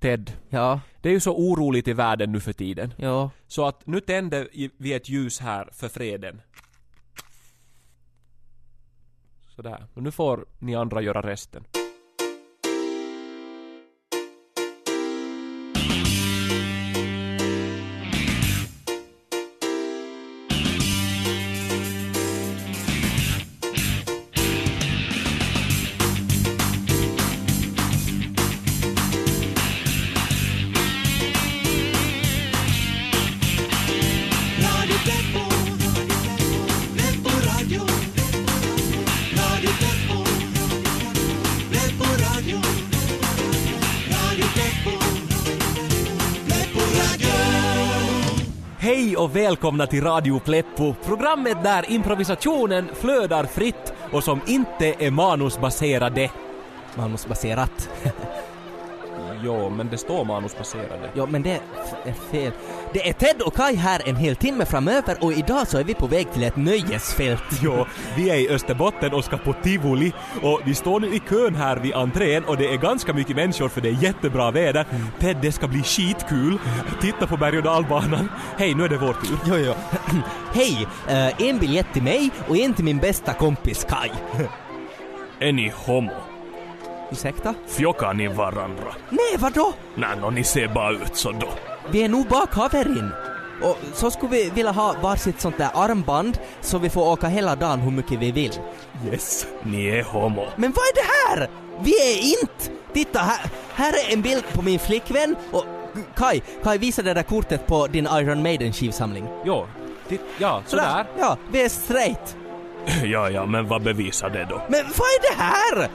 Ted, Ja, det är ju så oroligt i världen nu för tiden. ja. Så att nu tänder vi ett ljus här för freden. Sådär. Och nu får ni andra göra resten. Hej och välkomna till Radio Pleppo, programmet där improvisationen flödar fritt och som inte är manusbaserade. Manusbaserat. Jo, men det står manusbaserade. ja, men det är fel. Det är Ted och Kai här en hel timme framöver och idag så är vi på väg till ett nöjesfält. Jo, vi är i Österbotten och ska på tivoli och vi står nu i kön här vid entrén och det är ganska mycket människor för det är jättebra väder. Ted, det ska bli skitkul. Titta på berg och dalbanan. Hej, nu är det vår tur. Jo, jo. Hej! eh, en biljett till mig och en till min bästa kompis Kai. Är ni homo? Ursäkta? Fjockar ni varandra? Nej, vadå? Nej, no, ni ser bara ut så då. Vi är nog bara kaverin. Och så skulle vi vilja ha varsitt sånt där armband så vi får åka hela dagen hur mycket vi vill. Yes. Ni är homo. Men vad är det här? Vi är inte! Titta, här, här är en bild på min flickvän och Kai, Kai visa det där kortet på din Iron Maiden skivsamling. Jo, titt, ja, sådär. Ja, vi är straight. Ja, ja, men vad bevisar det då? Men vad är det här?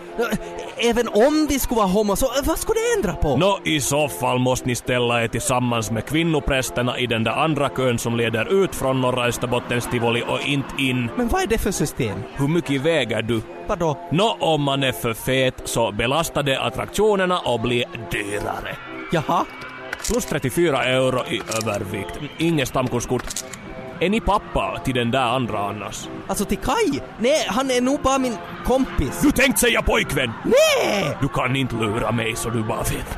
Även om vi skulle vara homo, så vad skulle det ändra på? Nå, i så fall måste ni ställa er tillsammans med kvinnoprästerna i den där andra kön som leder ut från norra Österbottens tivoli och inte in. Men vad är det för system? Hur mycket väger du? Vadå? Nå, om man är för fet så belastar det attraktionerna och blir dyrare. Jaha? Plus 34 euro i övervikt. Inget stamkurskort. Är ni pappa till den där andra annars? Alltså till Kai? Nej, han är nog bara min kompis. Du tänkte säga pojkvän! Nej! Du kan inte lura mig så du bara vet.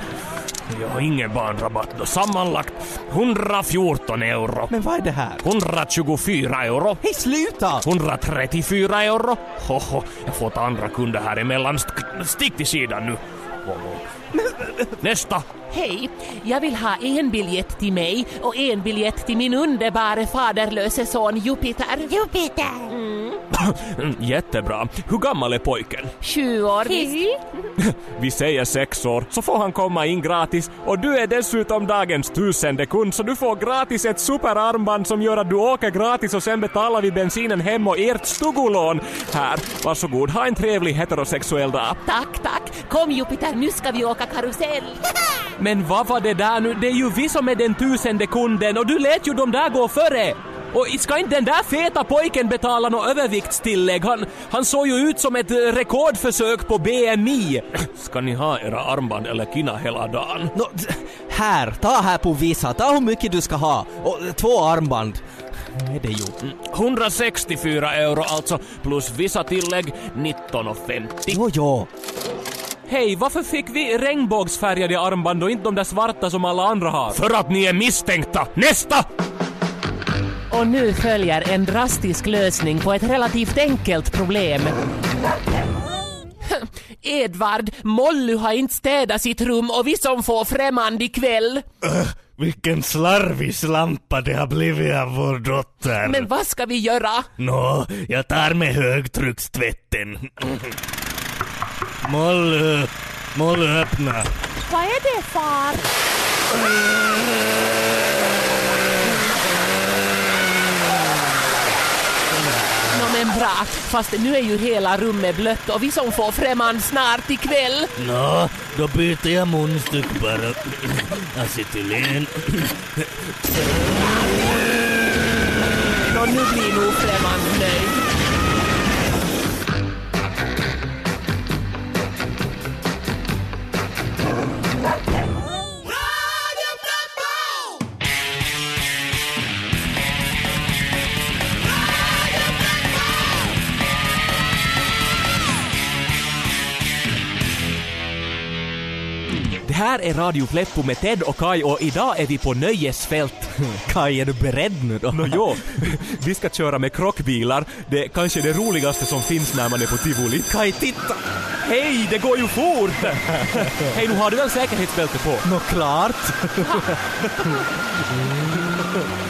Jag har ingen barnrabatt då. Sammanlagt 114 euro. Men vad är det här? 124 euro. Hej, sluta! 134 euro. Hoho, jag får ta andra kunder här emellan. St- Stick till sidan nu. Nästa. Hej, jag vill ha en biljett till mig och en biljett till min underbara faderlöse son Jupiter. Jupiter! Mm, Jättebra. Hur gammal är pojken? Sju år visst. Vi säger sex år, så får han komma in gratis. Och du är dessutom dagens tusende kund, så du får gratis ett superarmband som gör att du åker gratis och sen betalar vi bensinen hem och ert stugolån. Här, varsågod. Ha en trevlig heterosexuell dag. Tack, tack. Kom Jupiter, nu ska vi åka karusell. Men vad var det där nu? Det är ju vi som är den tusende kunden och du lät ju de där gå före! Och ska inte den där feta pojken betala något överviktstillägg? Han, han såg ju ut som ett eh, rekordförsök på BMI. Ska ni ha era armband eller kina hela dagen? D- här, ta här på visa, ta hur mycket du ska ha. Och eh, två armband. Är det ju? 164 euro alltså, plus vissa tillägg 19,50. Jo, jo. Hej, varför fick vi regnbågsfärgade armband och inte de där svarta som alla andra har? För att ni är misstänkta! Nästa! Och nu följer en drastisk lösning på ett relativt enkelt problem. Edvard, Molly har inte städat sitt rum och vi som får främmande ikväll. Vilken slarvig slampa det har blivit av vår dotter. Men vad ska vi göra? Nå, jag tar med högtryckstvätten. Molly, Molly öppna. Vad är det far? Nå bra, fast nu är ju hela rummet blött och vi som får främmande snart ikväll. Nå, då byter jag munstyck bara. Acetylen. Nå nu blir nog främmande nöjd. Här är Radio Pleppo med Ted och Kai och idag är vi på nöjesfält. Kaj, är du beredd nu då? Nå jo, vi ska köra med krockbilar. Det är kanske det roligaste som finns när man är på tivoli. Kaj, titta! Hej, det går ju fort! Hej, nu har du väl säkerhetsbälte på? Nå, klart.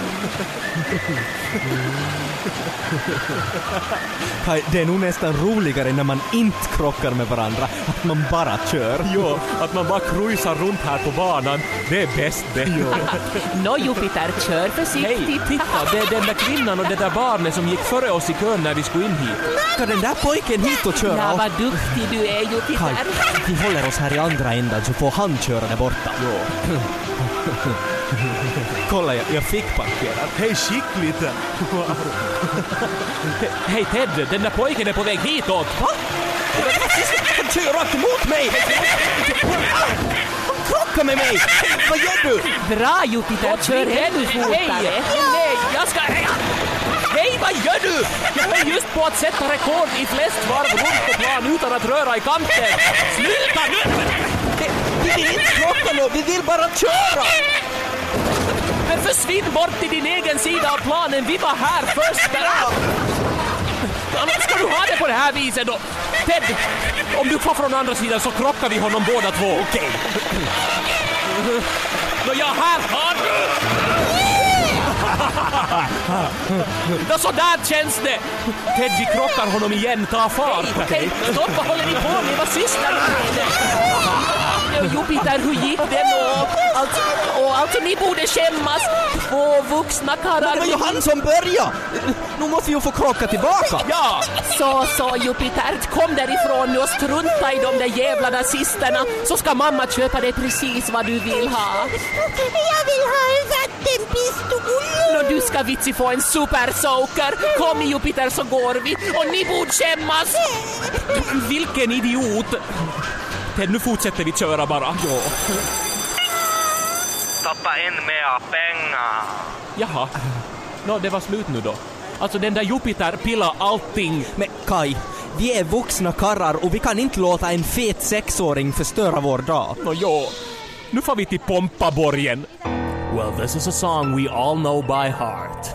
Kaj, det är nog nästan roligare när man inte krockar med varandra, att man bara kör. Jo, att man bara cruisar runt här på banan, det är bäst det. Nå Jupiter, kör Hej, försiktigt. titta, det är den där kvinnan och det där barnet som gick före oss i kön när vi skulle in hit. Ska den där pojken hit och köra? Ja, vad duktig du är Kaj, Jupiter. vi håller oss här i andra änden så får han köra där borta. Jo. Kolla, jag, jag fick parkera. Hej, skickligt! Hej Ted, den där pojken är på väg hitåt. Va? Han kör rakt emot mig! Han krockar med mig! Vad gör du? Bra Jupiter, kör ännu fortare. Nej, jag ska... Hej, vad gör du? Jag är just på att sätta rekord i flest varv runt på plan utan att röra i kanten. Sluta nu! Vi vill inte krocka nu, vi vill bara köra! Men försvinn bort till din egen sida av planen, vi var här först! Annars ska du ha det på det här viset då? Ted, om du får från andra sidan så krockar vi honom båda två. Okej. Nå ja, här har du! Nå så där känns det! Ted, vi krockar honom igen, ta fart! Hej, stopp, vad håller ni på med? Vad sysslar ni med? Ja, Jupiter, hur gick det nå? Alltså, och alltså, ni borde skämmas. Två vuxna karlar. Det var ju han som började! Nu måste vi ju få krocka tillbaka! Ja! Så, så Jupiter, kom därifrån nu och strunta i de där jävla nazisterna så ska mamma köpa dig precis vad du vill ha. Jag vill ha en vattenpistol! Nå, du ska vitsi få en supersoaker. Kom Jupiter så går vi och ni borde skämmas. Vilken idiot! Ted, nu fortsätter vi köra bara. Ja. Stoppa in mera pengar. Jaha. Nå, det var slut nu då. Alltså den där Jupiter pillar allting. Men Kai, vi är vuxna karrar och vi kan inte låta en fet sexåring förstöra vår dag. Nå jo, nu får vi till Pompaborgen. Well, this is a song we all know by heart.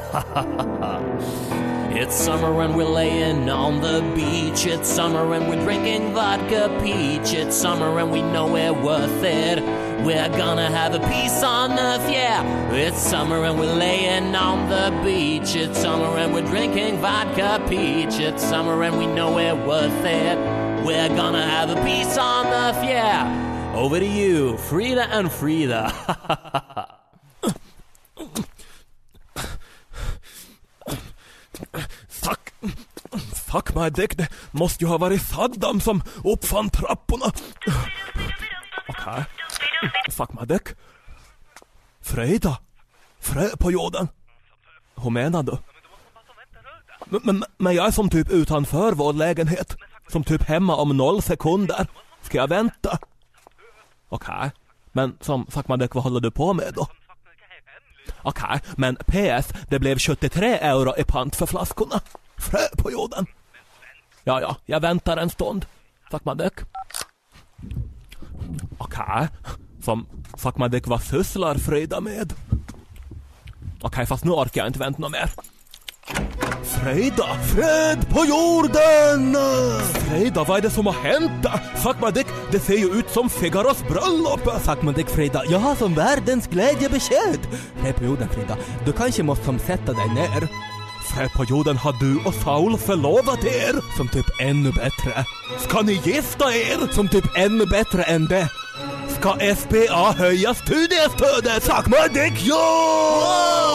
It's summer and we're laying on the beach. It's summer and we're drinking vodka peach. It's summer and we know we're worth it. We're gonna have a peace on earth, yeah. It's summer and we're laying on the beach. It's summer and we're drinking vodka peach. It's summer and we know we're worth it. We're gonna have a peace on earth, yeah. Over to you, Frida and Frida. My dick, det måste ju ha varit Saddam som uppfann trapporna. Okej. Fuck my dick. Frida. Frö på jorden. Hur menar du? Men, men, men jag är som typ utanför vår lägenhet. Som typ hemma om noll sekunder. Ska jag vänta? Okej. Men som fuck my dick, vad håller du på med då? Okej, men PS, det blev 73 euro i pant för flaskorna. Frö på jorden. Ja, ja, jag väntar en stund. Fuck my dick. Okej, som fuck my dick, vad sysslar Frida med? Okej, fast nu orkar jag inte vänta något mer. Frida! Fred på jorden! Frida, vad är det som har hänt? Fuck my dick, det ser ju ut som Figaros bröllop! Fuck man Dick Frida, jag har som världens glädjebesked! Fred på jorden Frida, du kanske måste som sätta dig ner. Fred på jorden har du och Saul förlovat er! Som typ ännu bättre. Ska ni gifta er? Som typ ännu bättre än det. Ska SBA höja studiestödet? Fuck my dick, ja!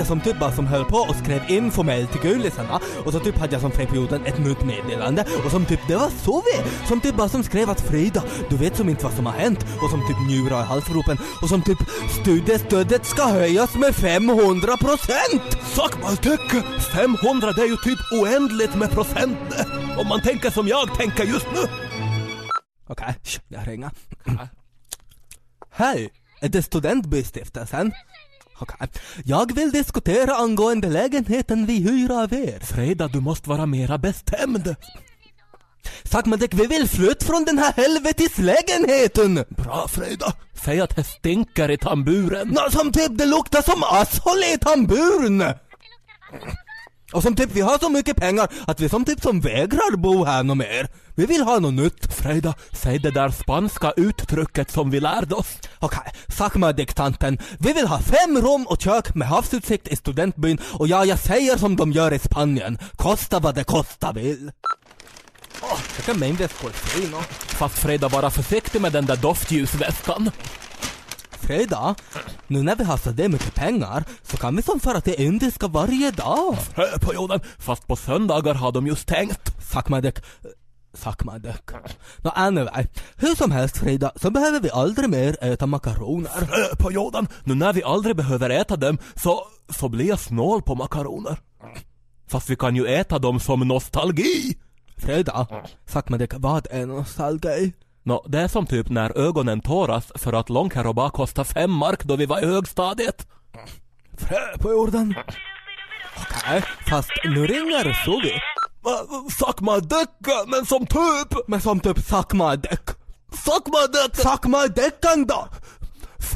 Jag som typ bara som höll på och skrev informellt till gulisarna och så typ hade jag som jorden ett nytt meddelande och som typ det var så vi som typ bara som skrev att Frida, du vet som inte vad som har hänt och som typ njurar i halsgropen och som typ studiestödet ska höjas med 500 procent! Dick! 500 det är ju typ oändligt med procent Om man tänker som jag tänker just nu. Okej, okay, jag ringer. Hej, är det studentbystiftelsen? Okej, jag vill diskutera angående lägenheten vi hyr av er. Freda, du måste vara mera bestämd. Sakmadek, vi vill flytta från den här helveteslägenheten! Bra Freda. Säg att det stinker i tamburen. Nå, som typ det luktar som asshole i tamburen! Och som typ vi har så mycket pengar att vi som typ som vägrar bo här något mer. Vi vill ha något nytt. Freda, säg det där spanska uttrycket som vi lärde oss. Okej, Sakmadek-tanten. Vi vill ha fem rum och kök med havsutsikt i studentbyn och ja, jag säger som de gör i Spanien. Kosta vad det kosta vill. Åh, jag kan min väskor nå. Fast Freda, vara försiktig med den där doftljusväskan. Freda, nu när vi har så mycket pengar så kan vi som fara till indiska varje dag. Hö på jorden, fast på söndagar har de ju stängt. Sakmadek. Sakmadek. Nå anyway, hur som helst Frida, så behöver vi aldrig mer äta makaroner. Hö på jorden, nu när vi aldrig behöver äta dem så, så blir jag snål på makaroner. Fast vi kan ju äta dem som nostalgi. Frida, Sakmadek, vad är nostalgi? Nå, det är som typ när ögonen tåras för att Långkärro bara kostade fem mark då vi var i högstadiet. Frö på jorden. Okej, fast nu ringer Suvi. Sakmadecka, men som typ! Men som typ Sakmadek. Sakmadecka! Sakmadeckan då!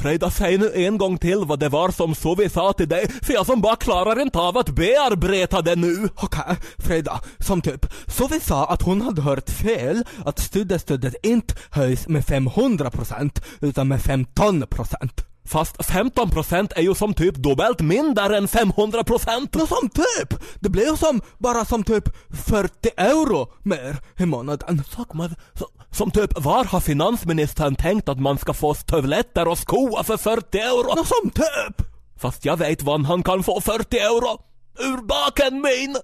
Freda, säg nu en gång till vad det var som Suvi sa till dig, för jag som bara klarar inte av att bearbeta det nu. Okej, Freda, som typ, Suvi sa att hon hade hört fel, att studiestödet inte höjs med 500% utan med 15%. Fast 15% är ju som typ dubbelt mindre än 500%. Nå som typ! Det blir ju som, bara som typ 40 euro mer i månaden. Så, som typ, var har finansministern tänkt att man ska få stövletter och skor för 40 euro? Nå som typ! Fast jag vet vad han kan få 40 euro. Ur baken min!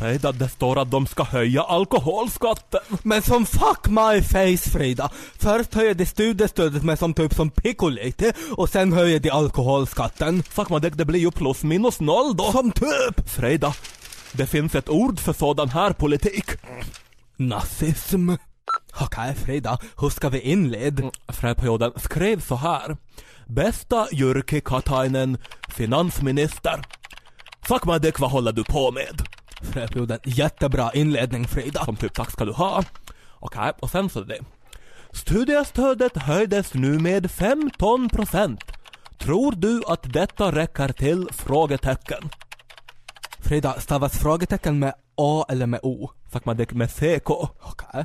Freda, det står att de ska höja alkoholskatten. Men som fuck my face Frida! Först höjer de studiestödet med som typ som picolite och sen höjer de alkoholskatten. Sakmadek, det blir ju plus minus noll då. Som typ! Freda, det finns ett ord för sådan här politik. Nazism. Okej Frida, hur ska vi inleda? Fredperioden skrev så här. Bästa Jyrki Katainen, finansminister. Sakmadek, vad håller du på med? Fröperioden, jättebra inledning Frida. Som typ tack ska du ha. Okej, och sen så det. Studiestödet höjdes nu med 15 procent. Tror du att detta räcker till? Frågetecken. Frida, stavas frågetecken med A eller med O? Sakmadek med CK. Okej.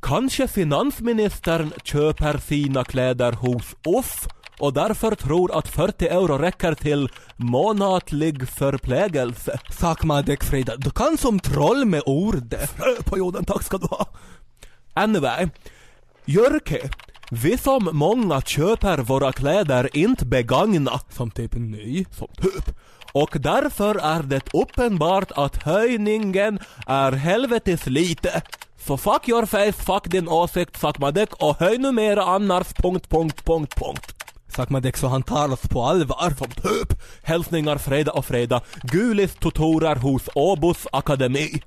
Kanske finansministern köper sina kläder hos oss och därför tror att 40 euro räcker till månatlig förplägelse. Sakmadek Frida, du kan som troll med ord. Frö på jorden, tack ska du ha. Anyway, Jörke, vi som många köper våra kläder inte begagna, Som typ ny. som typ. Och därför är det uppenbart att höjningen är helvetes lite. Så fuck your face, fuck din åsikt, Sakmadek och höj numera annars... Punkt, punkt, punkt, punkt. Sakmadek så han tar oss på allvar. Som typ. Hälsningar fredag och fredag. Gulis tutorar hos Åbos akademi.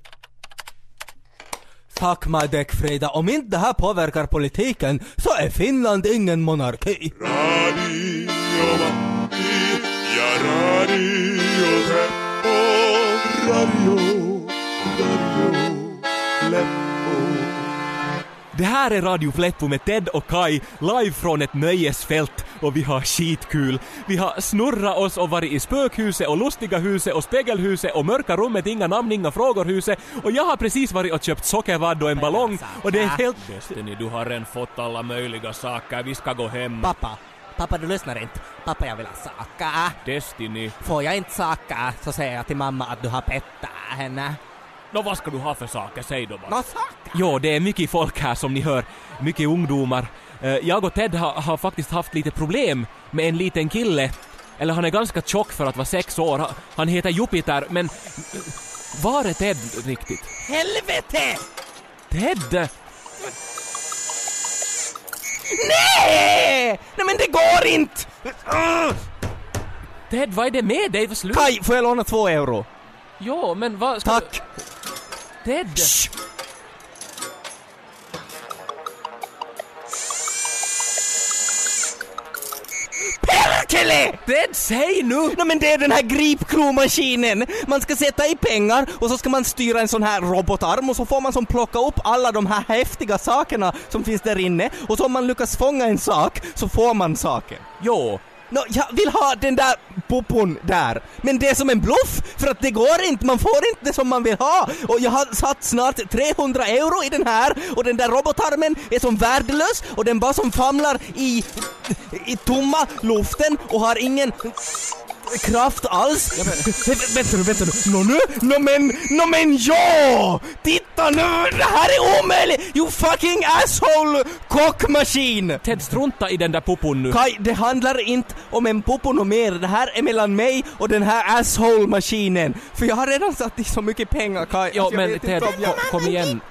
Sakmadek fredag. om inte det här påverkar politiken så är Finland ingen monarki. Radio Matti ja Radio, Radio Det här är Radio Pleppo med Ted och Kai live från ett nöjesfält och vi har skitkul. Vi har snurrat oss och varit i spökhuset och lustiga huset och spegelhuset och mörka rummet, inga namn, inga frågor huset och jag har precis varit och köpt sockervadd och en ballong och det är helt... Destiny, du har redan fått alla möjliga saker, vi ska gå hem. Pappa, pappa du lyssnar inte. Pappa jag vill ha saker. Destiny. Får jag inte saker så säger jag till mamma att du har pettat henne. Nå vad ska du ha för saker, säg då bara. Nå saker? Jo, det är mycket folk här som ni hör. Mycket ungdomar. Eh, Jag och Ted har, har faktiskt haft lite problem med en liten kille. Eller han är ganska tjock för att vara sex år. Han- heter Jupiter, men... eh, Var är Ted riktigt? Helvete! Ted! Nej! Nej men det går inte! Ted, vad är det med dig? Kaj, får jag låna två euro? Jo, men vad... Tack! Du... Ted! Perkele! Kelle! Ted, säg nu! No, men det är den här gripklomaskinen! Man ska sätta i pengar och så ska man styra en sån här robotarm och så får man som plocka upp alla de här häftiga sakerna som finns där inne och så om man lyckas fånga en sak så får man saken. Jo, Nå, jag vill ha den där popon där. Men det är som en bluff, för att det går inte, man får inte det som man vill ha. Och jag har satt snart 300 euro i den här och den där robotarmen är som värdelös och den bara som famlar i, i tomma luften och har ingen kraft alls. Vä- Vänta nu, vänta nu. Nå nu, nå men, nå men ja! Titta nu, det här är omöjligt! You fucking asshole kockmaskin! Ted strunta i den där pupun nu. Kai, det handlar inte om en popo och mer. Det här är mellan mig och den här asshole-maskinen. För jag har redan satt i så mycket pengar, Alltså, jag men Ted, jag... ko- kom igen.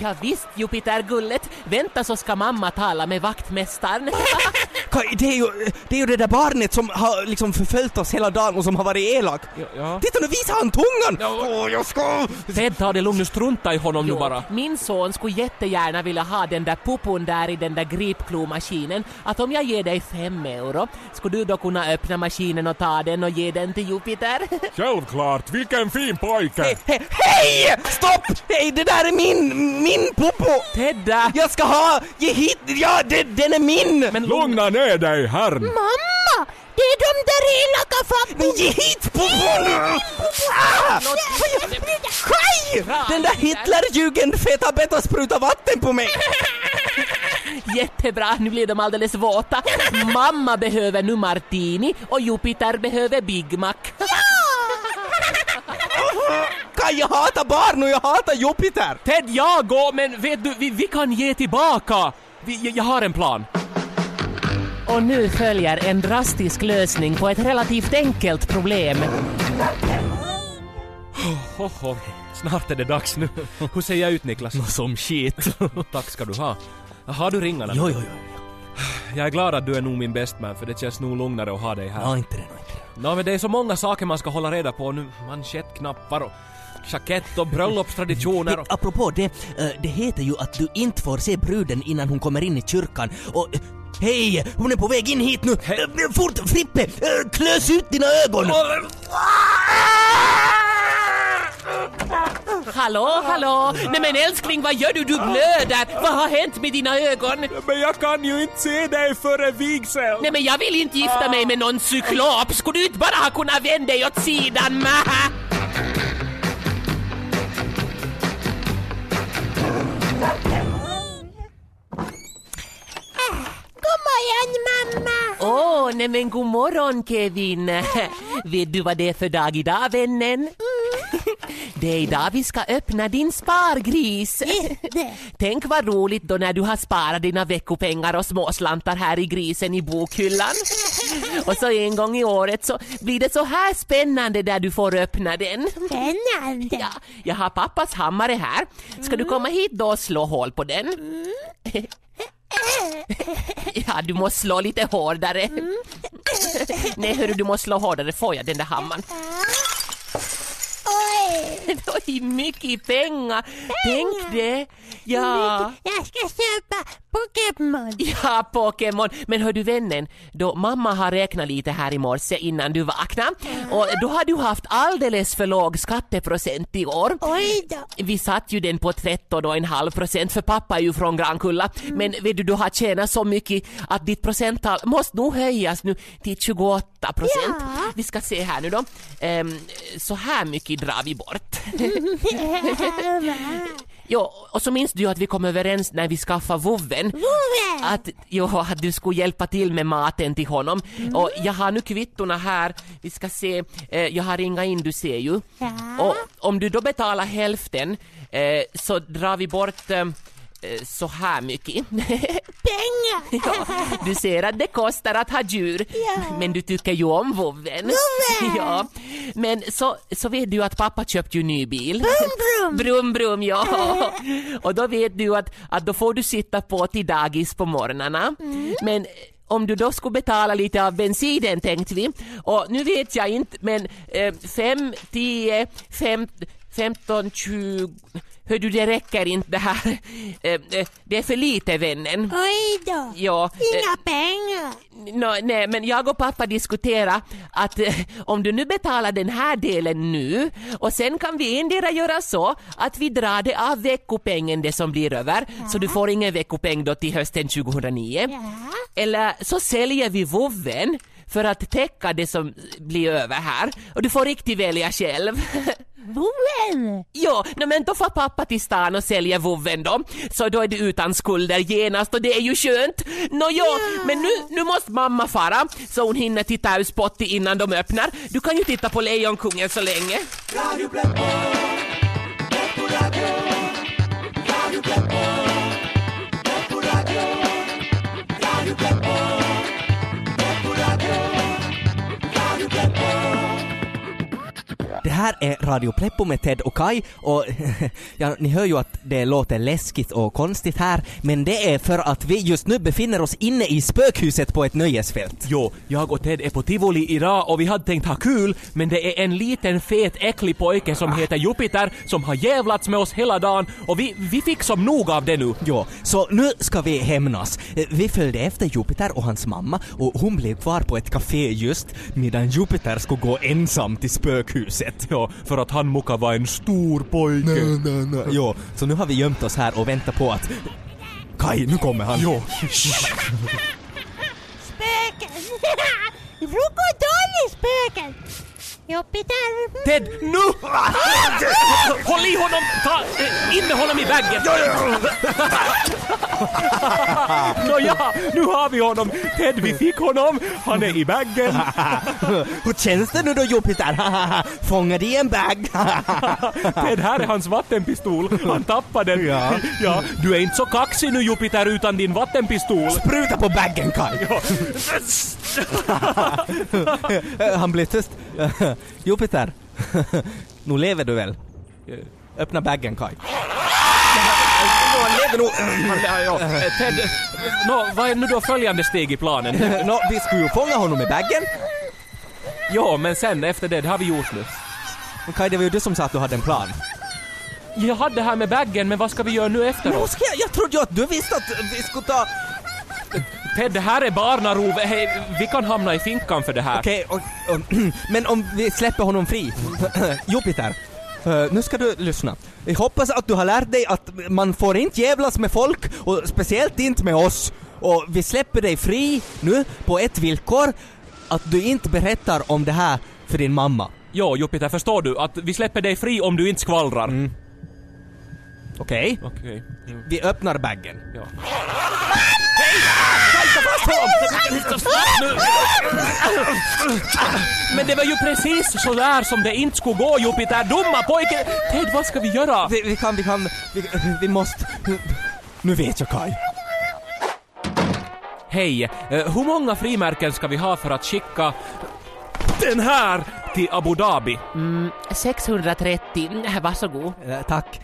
Ja, visst, Jupiter Gullet. Vänta så ska mamma tala med vaktmästaren. Det är, ju, det är ju det där barnet som har liksom förföljt oss hela dagen och som har varit elak. Ja, ja. Titta nu visar han tungan! Åh, jag ska... Ted, ta det lugnt nu, strunta i honom nu Jo, bara. Min son skulle jättegärna vilja ha den där pupon där i den där gripklomaskinen. Att om jag ger dig fem euro, skulle du då kunna öppna maskinen och ta den och ge den till Jupiter? Självklart, vilken fin pojke! He, he, hej! Stopp! Hej, det där är min, min popo! Tedda! Jag ska ha, ge hit, ja, det, den är min! Men Lugna ner dig, herrn! Mamma, det är de där elaka fattiga. ge hit popon! Ah! Kaj! Den där Hitlerjugend-feta sprutar vatten på mig! Jättebra, nu blir de alldeles våta. Mamma behöver nu martini och Jupiter behöver Big Mac. Kaj, jag hatar barn och jag hatar Jupiter! Ted, jag går, men vet du, vi, vi kan ge tillbaka! Vi, jag, jag har en plan. Och nu följer en drastisk lösning på ett relativt enkelt problem. Hoho, snart är det dags nu. Hur ser jag ut Niklas? Som shit. Tack ska du ha. Har du ringarna? Jo, jo, jo. Jag är glad att du är nog min bestman för det känns nog lugnare att ha dig här. Ja, inte det, inte det. Nå men det är så många saker man ska hålla reda på nu. Manschettknappar och jackett och bröllopstraditioner och... Apropå det, eh, det heter ju att du inte får se bruden innan hon kommer in i kyrkan och eh, Hej! Hon är på väg in hit nu! Eh, Fort Frippe! eh, Klös ut dina ögon! Hallå, hallå! Nej men älskling, vad gör du? Du blöder! Vad har hänt med dina ögon? Men jag kan ju inte se dig före vigsel! Nej men jag vill inte gifta mig med någon cyklop! Skulle du inte bara ha kunnat vända dig åt sidan? Mähä? Morgon mamma. Åh, nej men god morgon Kevin! Vet du vad det är för dag idag vännen? Det är idag vi ska öppna din spargris. Tänk vad roligt då när du har sparat dina veckopengar och småslantar här i grisen i bokhyllan. Och så en gång i året så blir det så här spännande där du får öppna den. Spännande. Ja, jag har pappas hammare här. Ska du komma hit då och slå hål på den? Ja, du måste slå lite hårdare. Nej, hörru, du måste slå hårdare. Får jag den där hammaren? Oj. Oj, mycket pengar! Tänk det! Ja, Jag ska köpa Pokémon. ja Pokémon. Men hör du vännen, då mamma har räknat lite här i morse innan du vaknade och då har du haft alldeles för låg skatteprocent i år. Oj då. Vi satt ju den på 13,5 procent för pappa är ju från Grankulla. Men vet du, du har tjänat så mycket att ditt procenttal måste nog höjas nu till 28 procent. Ja. Vi ska se här nu då. Ehm, så här mycket drar vi bort. Jo, och så minns du ju att vi kom överens när vi skaffade vovven. Vovve. Att, jo, att du skulle hjälpa till med maten till honom. Och jag har nu kvittorna här. Vi ska se, eh, jag har ringat in, du ser ju. Ja. Och om du då betalar hälften eh, så drar vi bort eh, så här mycket. Pengar. ja, du ser att det kostar att ha djur, Ja. men du tycker ju om vovven. Vovve! ja, men så, så vet du att pappa köpte ju ny bil. Brum, brum. Brum brum, ja. Och då vet du att, att då får du sitta på till dagis på morgnarna. Men om du då skulle betala lite av bensinen tänkte vi. Och nu vet jag inte men eh, 5, 10, 5, 15, 20 Hör du, det räcker inte det här. Eh, eh, Det är för lite vännen. Oj då. Ja, eh, Inga pengar. Nå, nej, men jag och pappa diskuterar att om du nu betalar den här delen nu och sen kan vi endera göra så att vi drar det av veckopengen det som blir över så du får ingen veckopeng då till hösten 2009. Ja. Eller så säljer vi vovven för att täcka det som blir över här och du får riktigt välja själv. Vovven. Ja, nej men då får pappa till stan och säljer vovven då. Så då är du utan skulder genast och det är ju skönt. Nå ja, men nu, nu måste mamma fara så hon hinner titta ur Spotty innan de öppnar. Du kan ju titta på Lejonkungen så länge. Det här är Radio Pleppo med Ted och Kai och ja, ni hör ju att det låter läskigt och konstigt här men det är för att vi just nu befinner oss inne i spökhuset på ett nöjesfält. Jo, jag och Ted är på tivoli idag och vi hade tänkt ha kul, men det är en liten fet äcklig pojke som heter Jupiter som har jävlats med oss hela dagen och vi, vi fick som nog av det nu. Ja, så nu ska vi hämnas. Vi följde efter Jupiter och hans mamma och hon blev kvar på ett café just medan Jupiter skulle gå ensam till spökhuset. Ja, för att han muka var en stor pojke. Nej, nej, nej. Ja, så nu har vi gömt oss här och väntar på att... Kai, nu kommer han. Jo. Spöken. Rokodolly-spöken. Jupiter. Ted, nu! Håll i honom! Ta eh, inne honom i väggen! Nåja, nu har vi honom! Ted, vi fick honom! Han är i väggen! Hur känns det nu då Jupiter? Fångad i en bag? Ted, här är hans vattenpistol. Han tappade den. Ja. ja, du är inte så kaxig nu Jupiter utan din vattenpistol. Spruta på baggen Kai! Han blev tyst. Jupiter, nu lever du väl? Öppna baggen. Ja, ja. Eh, Ted, nå, vad är nu då följande steg i planen? Nå, vi skulle ju fånga honom i baggen. Ja, men sen efter det, det har vi gjort nu. Men Kai, det var ju du som sa att du hade en plan. Jag hade det här med baggen, men vad ska vi göra nu efteråt? ska jag? Jag trodde ju att du visste att vi skulle ta... Ted, det här är barnarov. Hej, vi kan hamna i finkan för det här. Okej, och, och, men om vi släpper honom fri. Jupiter, eh, nu ska du lyssna. Jag hoppas att du har lärt dig att man får inte jävlas med folk, och speciellt inte med oss. Och vi släpper dig fri nu på ett villkor, att du inte berättar om det här för din mamma. Jo, Jupiter, förstår du att vi släpper dig fri om du inte skvallrar? Okej? Okej. Mm, Vi öppnar baggen. Ja. Men det var ju precis så där som det inte skulle gå, Jupiter. Dumma pojke! Ted, vad ska vi göra? Vi, vi kan, vi kan, vi, vi måste... Nu vet jag Kai. Hej, eh, hur många frimärken ska vi ha för att skicka den här till Abu Dhabi? 630, Mm, varsågod. Eh, tack.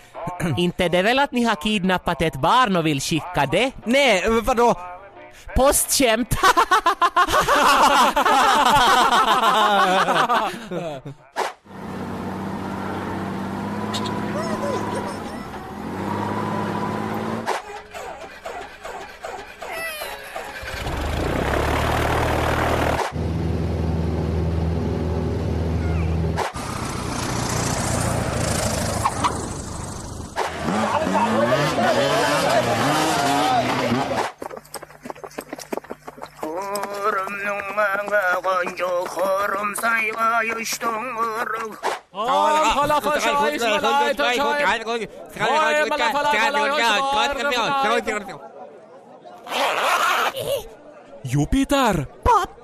Inte det väl att ni har kidnappat ett barn och vill skicka det? Nej, vadå? Postciem. Jupiter! Pappa!